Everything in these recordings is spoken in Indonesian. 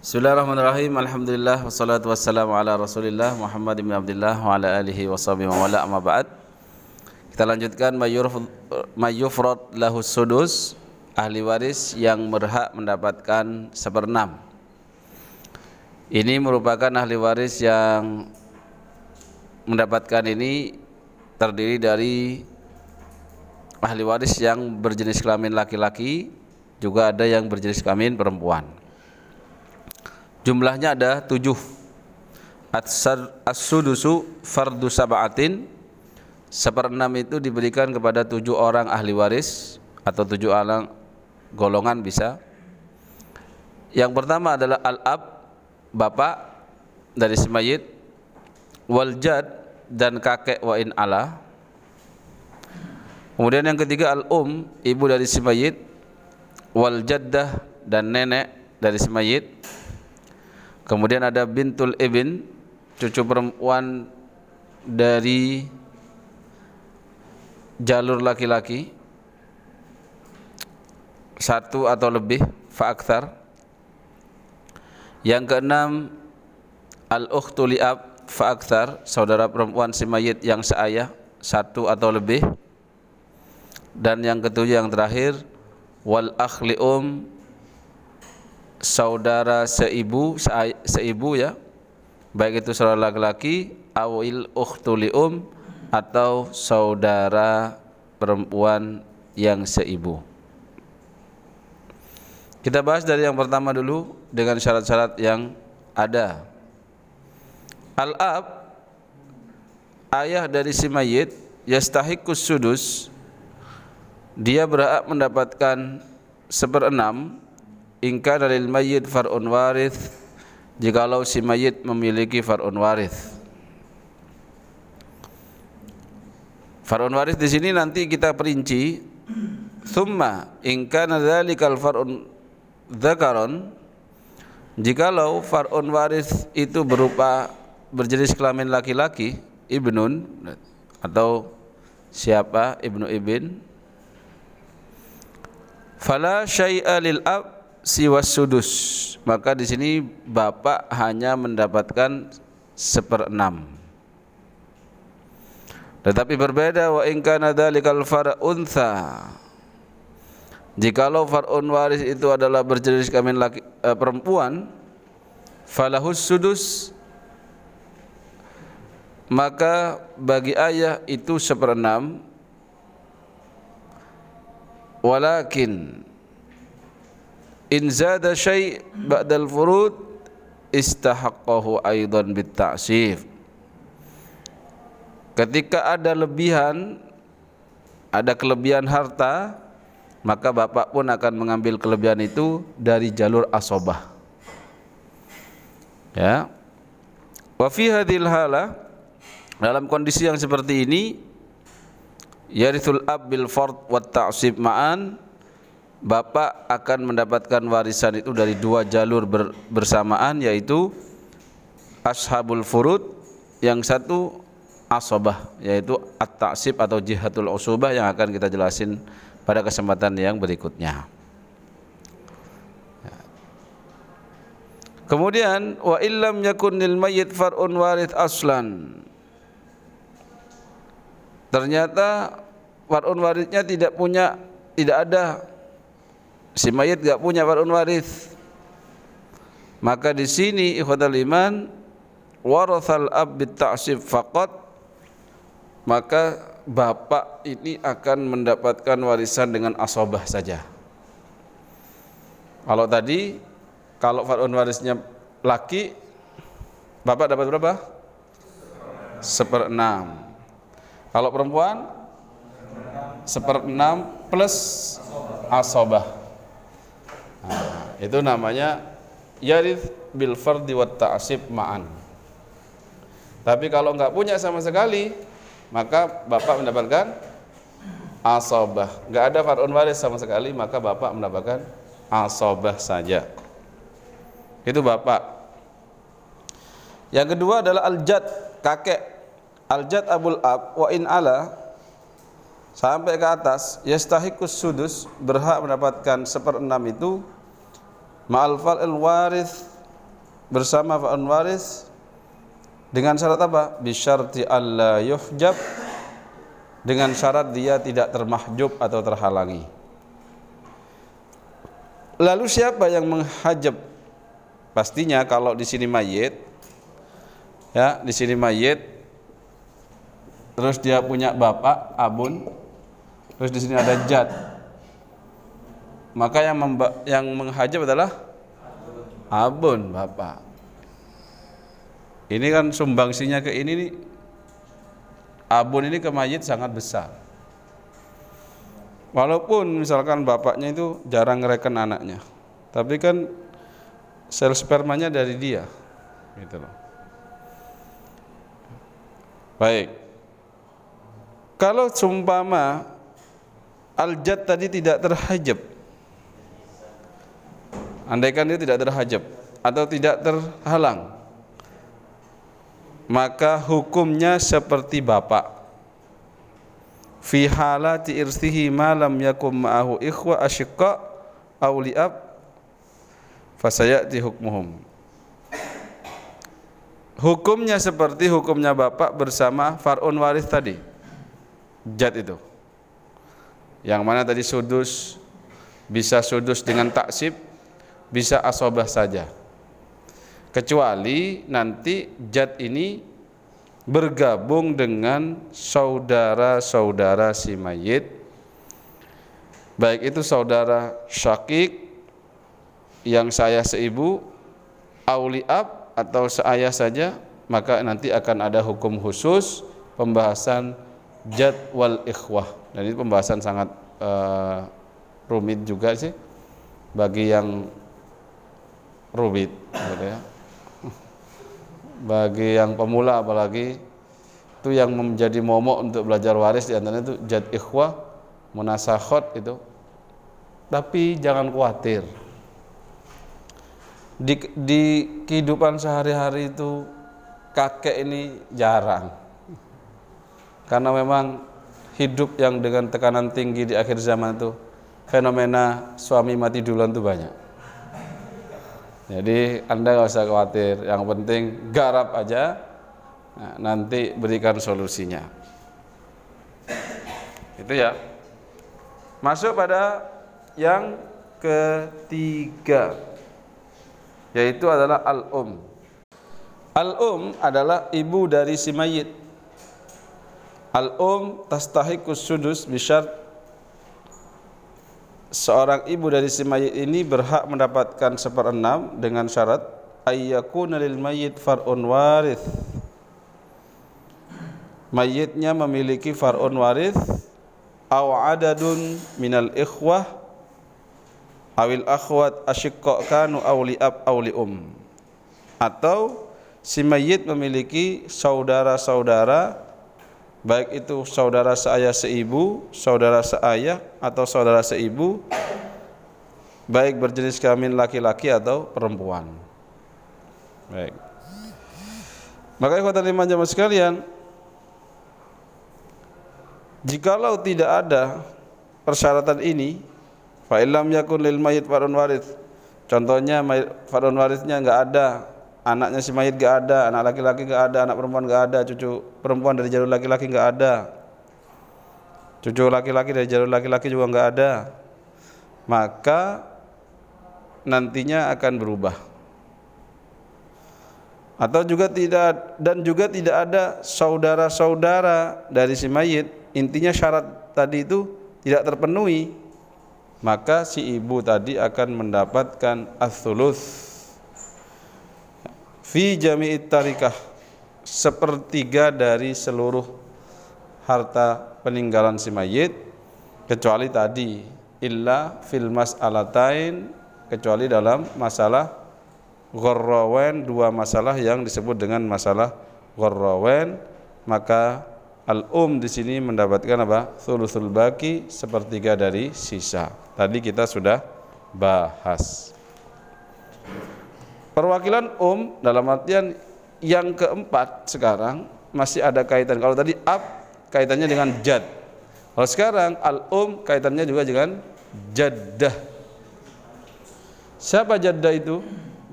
Bismillahirrahmanirrahim. Alhamdulillah wassalatu wassalamu ala Rasulillah Muhammad bin Abdullah wa ala alihi wa sahbihi wa wala amma ba'd. Kita lanjutkan mayyufrad lahu sudus ahli waris yang berhak mendapatkan seperenam. Ini merupakan ahli waris yang mendapatkan ini terdiri dari ahli waris yang berjenis kelamin laki-laki juga ada yang berjenis kelamin perempuan. Jumlahnya ada tujuh. As-sudusu fardu sab'atin. Seperenam itu diberikan kepada tujuh orang ahli waris Atau tujuh orang golongan bisa. Yang pertama adalah al-ab Bapak dari si mayit Waljad dan kakek wa in ala. Kemudian yang ketiga al-um Ibu dari si mayit Waljaddah dan nenek dari si mayit Kemudian ada bintul ibn, cucu perempuan dari jalur laki-laki satu atau lebih fa'akthar. Yang keenam al-ukhtu li'ab saudara perempuan si mayit yang seayah satu atau lebih. Dan yang ketujuh yang terakhir wal akhli um saudara seibu seibu ya. Baik itu saudara laki-laki awil ukhtuli um atau saudara perempuan yang seibu. Kita bahas dari yang pertama dulu dengan syarat-syarat yang ada. Al-ab ayah dari si mayit yastahikus sudus dia berhak mendapatkan seperenam Ingka dari mayit far'un warith Jikalau si mayit memiliki far'un warith Far'un warith di sini nanti kita perinci Thumma ingka nadzalikal far'un dzakaron Jikalau far'un warith itu berupa berjenis kelamin laki-laki ibnun atau siapa ibnu ibn fala syai'a lil ab siwas sudus. Maka di sini bapak hanya mendapatkan seperenam. Tetapi berbeda wa in kana dzalikal untha jikalau far'un waris itu adalah berjenis kelamin laki eh, perempuan falahus sudus maka bagi ayah itu seperenam. Walakin in zada syai' ba'dal furud istahaqqahu aidan bitta'sif ketika ada lebihan ada kelebihan harta maka bapak pun akan mengambil kelebihan itu dari jalur asobah. Ya. Wa fi hadhil hala dalam kondisi yang seperti ini yarithul ab bil fard wa ta'sib ma'an bapak akan mendapatkan warisan itu dari dua jalur ber, bersamaan yaitu ashabul furud yang satu asobah yaitu at-ta'sib atau jihatul usubah yang akan kita jelasin pada kesempatan yang berikutnya. Kemudian wa illam yakun lil mayyit far'un warith aslan. Ternyata far'un warithnya tidak punya tidak ada si mayit gak punya farun waris. Maka di sini ikhwatal iman warathal ab ta'sib faqat maka bapak ini akan mendapatkan warisan dengan asobah saja. Kalau tadi kalau farun warisnya laki bapak dapat berapa? seperenam. Kalau perempuan? Seperenam plus asobah itu namanya yarith bil fardi wat ta'sib ma'an. Tapi kalau enggak punya sama sekali, maka bapak mendapatkan asobah. Enggak ada farun waris sama sekali, maka bapak mendapatkan asobah saja. Itu bapak. Yang kedua adalah aljad, kakek. Aljad abul ab wa in ala sampai ke atas yastahikus sudus berhak mendapatkan seperenam itu ma'al fal'il warith bersama fa'un waris dengan syarat apa? Bisyarti alla yuhjab dengan syarat dia tidak termahjub atau terhalangi. Lalu siapa yang menghajab? Pastinya kalau di sini mayit ya, di sini mayit terus dia punya bapak abun terus di sini ada jad maka yang yang menghajab adalah abun bapak. Ini kan sumbangsinya ke ini nih. Abun ini ke mayit sangat besar. Walaupun misalkan bapaknya itu jarang ngereken anaknya tapi kan sel spermanya dari dia gitu loh. Baik. Kalau sumpama al-jad tadi tidak terhajab andaikan dia tidak terhajab atau tidak terhalang maka hukumnya seperti bapak. Fi halati irsihi ma lam yakum ma'ahu ikhwa asyiqa aw li'ab fasayati hukmuhum. Hukumnya seperti hukumnya bapak bersama far'un waris tadi jad itu. Yang mana tadi sudus bisa sudus dengan taksib bisa asobah saja. Kecuali nanti jad ini bergabung dengan saudara-saudara si mayit. Baik itu saudara syakik yang saya seibu auliab atau seayah saja maka nanti akan ada hukum khusus pembahasan jad wal ikhwah. Dan ini pembahasan sangat uh, rumit juga sih bagi yang rumit gitu ya. Bagi yang pemula apalagi itu yang menjadi momok untuk belajar waris di antaranya itu jad ikhwah, munasakhot itu. Tapi jangan khawatir. Di, di kehidupan sehari-hari itu kakek ini jarang. Karena memang hidup yang dengan tekanan tinggi di akhir zaman itu fenomena suami mati duluan itu banyak. Jadi Anda nggak usah khawatir, yang penting garap aja, nah, nanti berikan solusinya. Itu ya. Masuk pada yang ketiga, yaitu adalah al-um. Al-um adalah ibu dari si mayit. Al-um tastahikus sudus bisyart seorang ibu dari si mayit ini berhak mendapatkan seperenam dengan syarat ayyakuna lil mayit far'un warith. Mayitnya memiliki far'un warith aw adadun minal ikhwah awil akhwat asyiqqa kanu awli ab awli um. Atau si mayit memiliki saudara-saudara baik itu saudara seayah seibu, saudara seayah atau saudara seibu, baik berjenis kelamin laki-laki atau perempuan. Baik. Maka ikhwatan lima jamaah sekalian, jikalau tidak ada persyaratan ini, fa illam yakun lil mayit farun waris. Contohnya farun warisnya enggak ada, anaknya si mayit gak ada, anak laki-laki gak ada, anak perempuan gak ada, cucu perempuan dari jalur laki-laki gak ada, cucu laki-laki dari jalur laki-laki juga gak ada, maka nantinya akan berubah. Atau juga tidak dan juga tidak ada saudara-saudara dari si mayit, intinya syarat tadi itu tidak terpenuhi, maka si ibu tadi akan mendapatkan as-sulus fi jami'it tarikah sepertiga dari seluruh harta peninggalan si mayit kecuali tadi illa fil mas'alatain kecuali dalam masalah gharrawan dua masalah yang disebut dengan masalah gharrawan maka al-um di sini mendapatkan apa? Thuluthul baki sepertiga dari sisa. Tadi kita sudah bahas. Perwakilan um dalam artian yang keempat sekarang masih ada kaitan. Kalau tadi ab kaitannya dengan jad. Kalau sekarang al um kaitannya juga dengan jaddah. Siapa jaddah itu?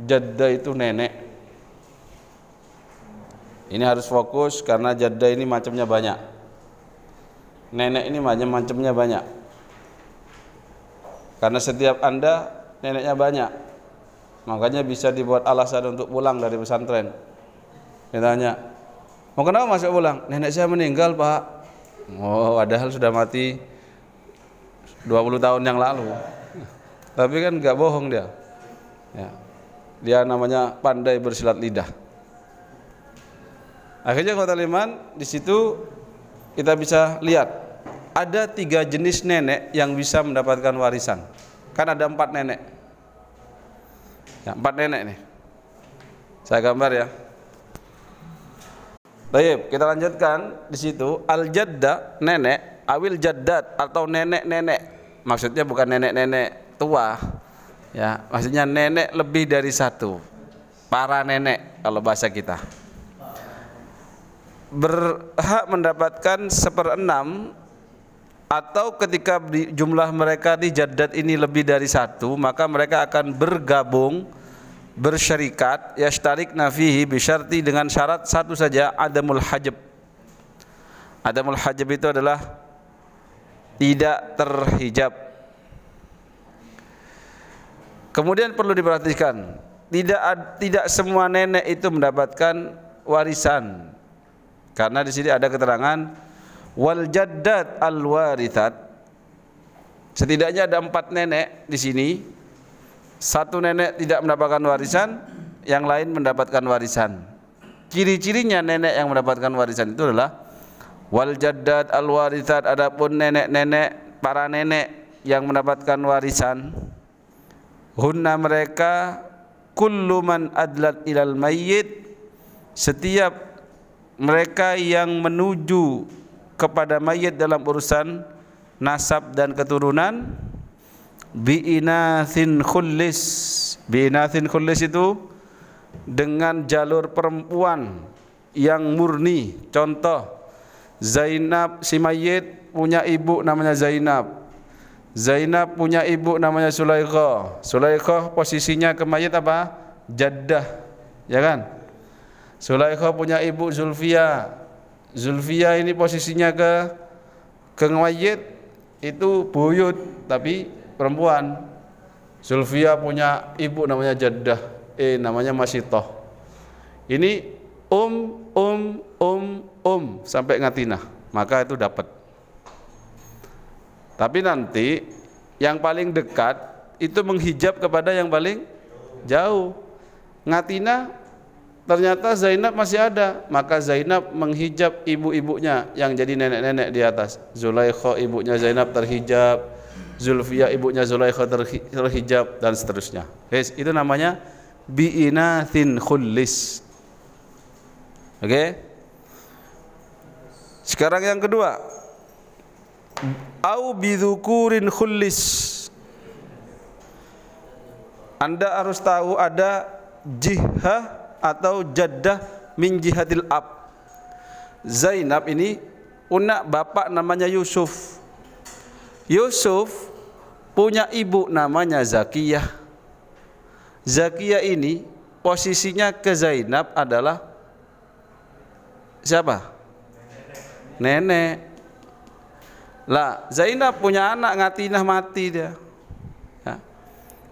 Jaddah itu nenek. Ini harus fokus karena jaddah ini macamnya banyak. Nenek ini macam-macamnya banyak. Karena setiap Anda neneknya banyak. Makanya bisa dibuat alasan untuk pulang dari pesantren. Dia tanya, mau kenapa masuk pulang? Nenek saya meninggal pak. Oh, padahal sudah mati 20 tahun yang lalu. Tapi kan nggak bohong dia. Ya. Dia namanya pandai bersilat lidah. Akhirnya kota Liman di situ kita bisa lihat ada tiga jenis nenek yang bisa mendapatkan warisan. Kan ada empat nenek. Ya, empat nenek nih. Saya gambar ya. Baik, kita lanjutkan di situ al jadda nenek, awil jaddat atau nenek-nenek. Maksudnya bukan nenek-nenek tua. Ya, maksudnya nenek lebih dari satu. Para nenek kalau bahasa kita berhak mendapatkan seperenam atau ketika jumlah mereka di jadat ini lebih dari satu maka mereka akan bergabung bersyarikat yashtarik nafihi bisyarti dengan syarat satu saja adamul hajab adamul hajab itu adalah tidak terhijab kemudian perlu diperhatikan tidak tidak semua nenek itu mendapatkan warisan karena di sini ada keterangan wal jaddat al warithat. Setidaknya ada empat nenek di sini. Satu nenek tidak mendapatkan warisan, yang lain mendapatkan warisan. Ciri-cirinya nenek yang mendapatkan warisan itu adalah wal jaddat al warithat adapun nenek-nenek para nenek yang mendapatkan warisan hunna mereka kullu man adlat ilal mayyit setiap mereka yang menuju kepada mayat dalam urusan nasab dan keturunan biinathin khullis. Biinathin khullis itu dengan jalur perempuan yang murni. Contoh Zainab si mayit punya ibu namanya Zainab. Zainab punya ibu namanya Sulaikha. Sulaikha posisinya ke mayit apa? Jaddah ya kan? Sulaikha punya ibu Zulfia. Zulfia ini posisinya ke ke mayit itu buyut tapi perempuan. Zulfia punya ibu namanya Jaddah, eh namanya Masitoh. Ini um um um um sampai ngatinah, maka itu dapat. Tapi nanti yang paling dekat itu menghijab kepada yang paling jauh. Ngatina Ternyata Zainab masih ada, maka Zainab menghijab ibu-ibunya yang jadi nenek-nenek di atas. Zulaikha ibunya Zainab terhijab, Zulfia ibunya Zulaikha terhijab dan seterusnya. Itu namanya bi'inathin khullis. Oke? Okay? Sekarang yang kedua. Au bidzukurin khullis. Anda harus tahu ada jihah atau jaddah min jihadil ab. Zainab ini punya bapak namanya Yusuf. Yusuf punya ibu namanya Zakiyah. Zakiyah ini posisinya ke Zainab adalah siapa? Nenek. Lah, Zainab punya anak ngatinah mati dia. Ya.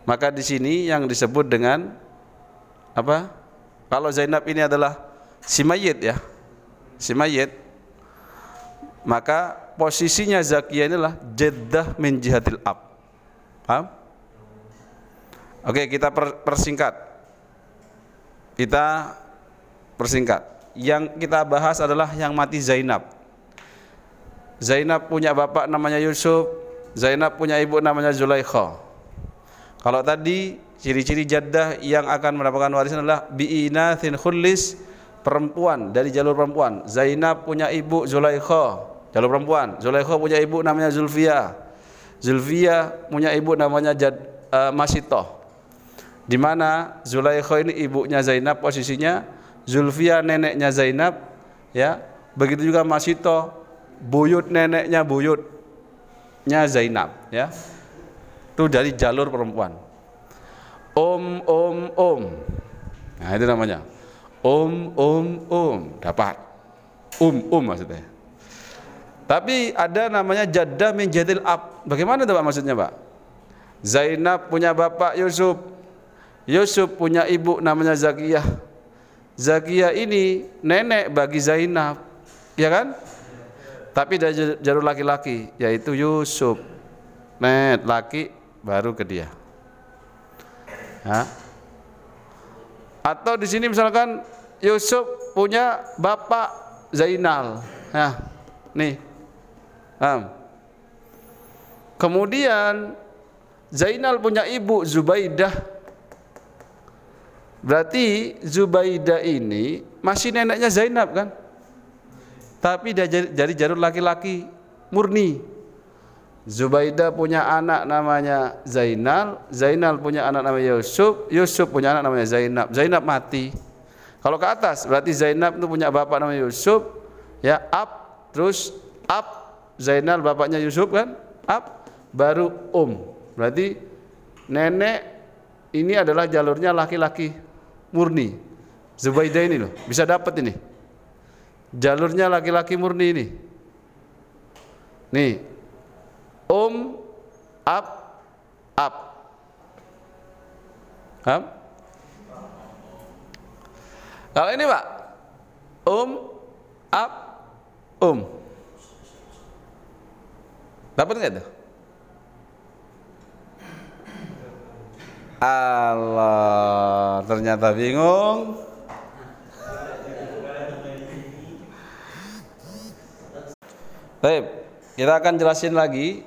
Maka di sini yang disebut dengan apa? Kalau Zainab ini adalah si mayit ya, si mayit, maka posisinya Zakiyah inilah jeddah min jihadil ab. Paham? Oke, kita persingkat. Kita persingkat. Yang kita bahas adalah yang mati Zainab. Zainab punya bapak namanya Yusuf, Zainab punya ibu namanya Zulaikha. Kalau tadi Ciri-ciri jaddah yang akan mendapatkan warisan adalah bi'inathin khullis perempuan dari jalur perempuan. Zainab punya ibu Zulaikha, jalur perempuan. Zulaikha punya ibu namanya Zulfia. Zulfia punya ibu namanya Jad, uh, Masitoh. Di mana Zulaikha ini ibunya Zainab posisinya, Zulfia neneknya Zainab, ya. Begitu juga Masitoh, buyut neneknya buyutnya Zainab, ya. Itu dari jalur perempuan. Om, om, om. Nah, itu namanya. Um, um, um, dapat. Um, um maksudnya. Tapi ada namanya jaddah min jadil ab. Bagaimana itu Pak maksudnya Pak? Zainab punya bapak Yusuf. Yusuf punya ibu namanya Zakiyah. Zakiyah ini nenek bagi Zainab. Ya kan? Tapi dari jalur laki-laki yaitu Yusuf. Net laki baru ke dia. Ya. Atau di sini misalkan Yusuf punya bapak Zainal. Ya. Nih? Kemudian Zainal punya ibu Zubaidah. Berarti Zubaidah ini masih neneknya Zainab kan? Tapi dia jadi jalur laki-laki murni. Zubaidah punya anak namanya Zainal, Zainal punya anak namanya Yusuf, Yusuf punya anak namanya Zainab. Zainab mati. Kalau ke atas berarti Zainab itu punya bapak namanya Yusuf, ya ab terus ab Zainal bapaknya Yusuf kan? Ab baru um berarti nenek ini adalah jalurnya laki-laki murni. Zubaidah ini loh bisa dapat ini. Jalurnya laki-laki murni ini. Nih um ab ab. Ab kalau ini pak. Um ab um Dapat nggak tuh? Allah, ternyata bingung. Baik, kita akan jelasin lagi.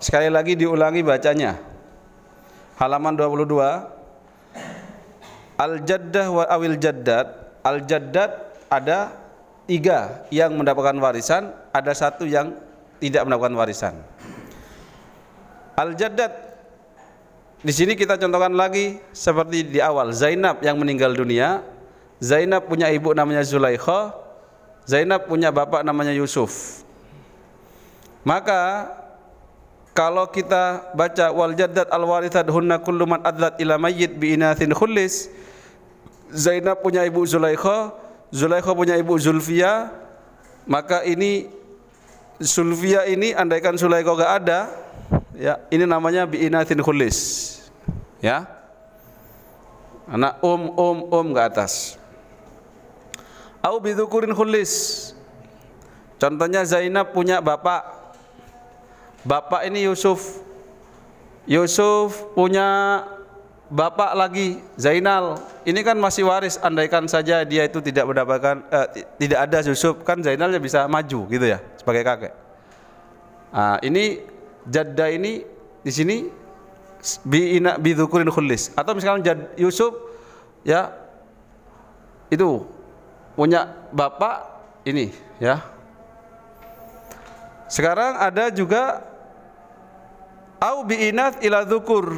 Sekali lagi diulangi bacanya. Halaman 22. Al-jaddah wa awil jaddad. Al-jaddad ada tiga yang mendapatkan warisan, ada satu yang tidak mendapatkan warisan. Al-Jaddad di sini kita contohkan lagi seperti di awal Zainab yang meninggal dunia. Zainab punya ibu namanya Zulaikha. Zainab punya bapak namanya Yusuf. Maka kalau kita baca wal jaddad al warithat hunna kullu man adlat ila mayyit bi inathin khullis Zainab punya ibu Zulaikha, Zulaikha punya ibu Zulfia, maka ini Sulfia ini andaikan Sulaiko gak ada, ya ini namanya biinatin khulis. Ya. Anak um um um ke atas. Au bidzukurin khulis. Contohnya Zainab punya bapak. Bapak ini Yusuf. Yusuf punya bapak lagi Zainal. Ini kan masih waris andaikan saja dia itu tidak mendapatkan eh, tidak ada Yusuf kan Zainalnya bisa maju gitu ya sebagai kakek. Nah, ini jadda ini di sini bi ina bi dzukurin khulis atau misalnya jad, Yusuf ya itu punya bapak ini ya. Sekarang ada juga au bi inat ila dzukur.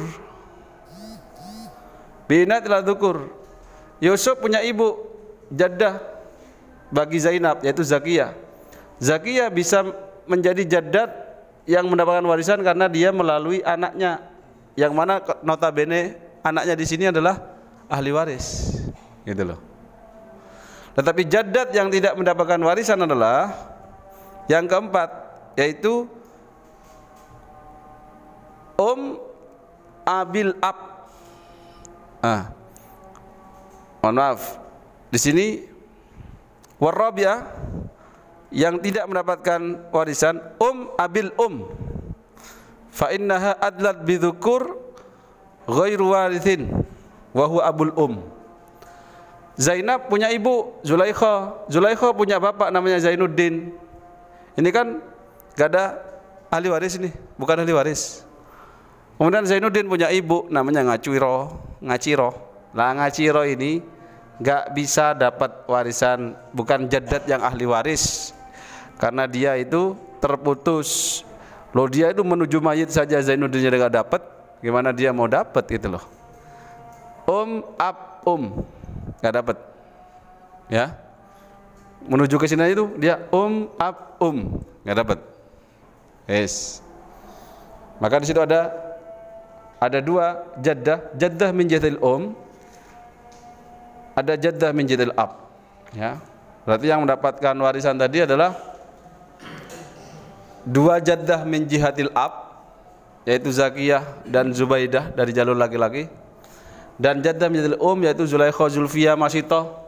Yusuf punya ibu jaddah bagi Zainab yaitu Zakiyah. Zakiyah bisa menjadi jadat yang mendapatkan warisan karena dia melalui anaknya. Yang mana notabene anaknya di sini adalah ahli waris. Gitu loh. Tetapi jadat yang tidak mendapatkan warisan adalah yang keempat yaitu om abil ab. Ah. Mohon maaf. Di sini warabia yang tidak mendapatkan warisan um abil um. Fa innaha adlat bidzukur ghairu warithin wa huwa abul um. Zainab punya ibu Zulaikha. Zulaikha punya bapak namanya Zainuddin. Ini kan gak ada ahli waris ini bukan ahli waris. Kemudian Zainuddin punya ibu namanya Ngaciro Ngaciro. Lah Ngaciro ini gak bisa dapat warisan bukan jadat yang ahli waris karena dia itu terputus. Loh dia itu menuju mayit saja Zainuddin tidak dapat gimana dia mau dapat gitu loh? Um ab um. Nggak dapat ya? Menuju ke sini itu dia um ab um. Nggak dapat yes. Maka di situ ada ada dua jaddah. Jaddah min um. Ada jaddah min jadil ab. Ya. Berarti yang mendapatkan warisan tadi adalah dua jaddah min jihadil ab yaitu Zakiyah dan Zubaidah dari jalur laki-laki. Dan jaddah min jadil um yaitu Zulaikha Zulfiyah Masito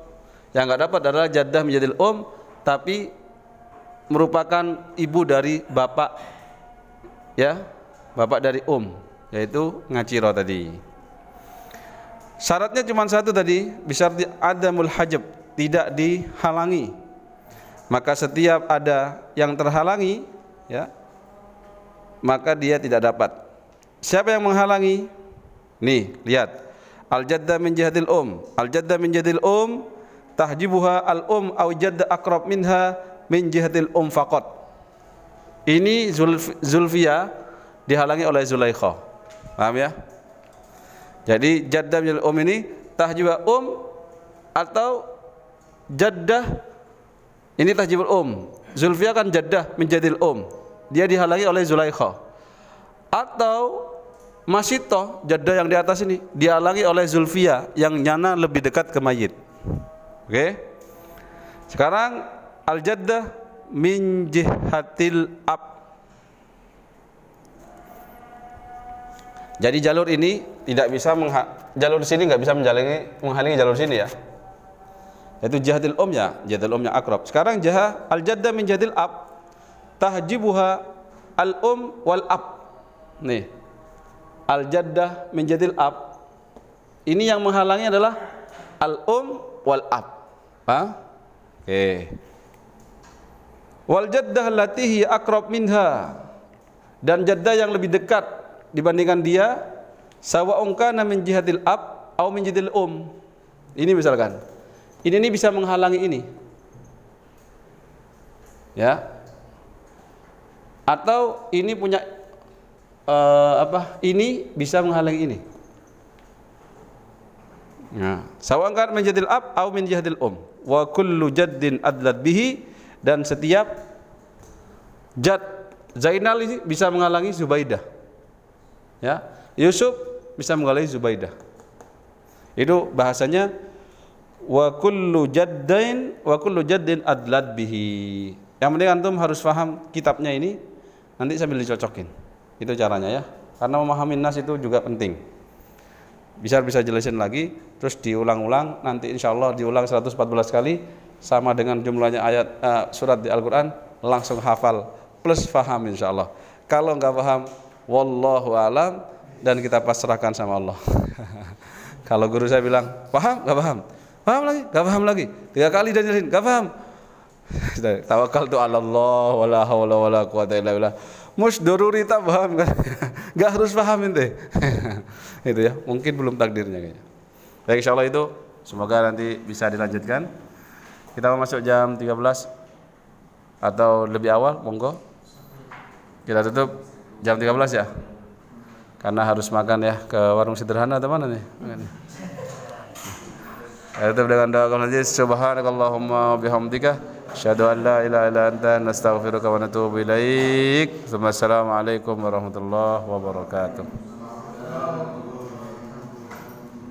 yang enggak dapat adalah jaddah min jadil um tapi merupakan ibu dari bapak ya bapak dari um yaitu ngaciro tadi. Syaratnya cuma satu tadi bisa adamul hajab tidak dihalangi. Maka setiap ada yang terhalangi ya. Maka dia tidak dapat. Siapa yang menghalangi? Nih lihat. Al jadda min jihadil um. Al jadda min jihadil um tahjibuha al um au jadda akrab minha min jihadil um faqat. Ini Zulf, Zulfia dihalangi oleh Zulaikha. Paham ya? Jadi jadda min um ini tahjibuha um atau jaddah ini tahjibul um Zulfia kan jaddah menjadi um dia dihalangi oleh Zulaikha. Atau Masito jaddah yang di atas ini dihalangi oleh Zulfia yang nyana lebih dekat ke mayit. Oke? Okay? sekarang al jaddah min jihatil ab. Jadi jalur ini tidak bisa jalur sini nggak bisa menjalangi menghalangi jalur sini ya yaitu jihadil umnya jihadil umnya akrab. Sekarang jaha al jadda min jihadil ab. Tahjibuha al um wal ab. Nih. Al jaddah min jihadil ab. Ini yang menghalangi adalah al um wal ab. Ha? Oke. Wal jaddah latihi akrab minha. Dan jaddah yang lebih dekat dibandingkan dia sawa'un kana min jihadil ab atau min jihadil um. Ini misalkan ini ini bisa menghalangi ini. Ya. Atau ini punya uh, apa ini bisa menghalangi ini. Ya. Sawangkan menjadil ab atau min jahdil um. Wa kullu jaddin adlat bihi. Dan setiap jad Zainal ini bisa menghalangi Zubaidah. Ya. Yusuf bisa menghalangi Zubaidah. Itu bahasanya wa kullu jaddain wa kullu jaddin adlat bihi. Yang penting antum harus paham kitabnya ini nanti sambil dicocokin. Itu caranya ya. Karena memahami nas itu juga penting. Bisa bisa jelasin lagi terus diulang-ulang nanti insya Allah diulang 114 kali sama dengan jumlahnya ayat uh, surat di Al-Qur'an langsung hafal plus paham insya Allah. Kalau nggak paham wallahu alam dan kita pasrahkan sama Allah. Kalau guru saya bilang, paham? Gak paham? Paham lagi? Gak paham lagi. Tiga kali dan jelasin, gak paham. Tawakal tu Allah wala haula wala quwata illa billah. Mus doruri tak paham kan? Gak harus paham ente. itu ya, mungkin belum takdirnya kayaknya. Baik insyaallah itu semoga nanti bisa dilanjutkan. Kita mau masuk jam 13 atau lebih awal, monggo. Kita tutup jam 13 ya. Karena harus makan ya ke warung sederhana mana nih? Tutup dengan doa najis subhanakallahumma bihamdika asyhadu an la ilaha illa anta nastaghfiruka wa natubu ilaik. Assalamualaikum warahmatullahi wabarakatuh.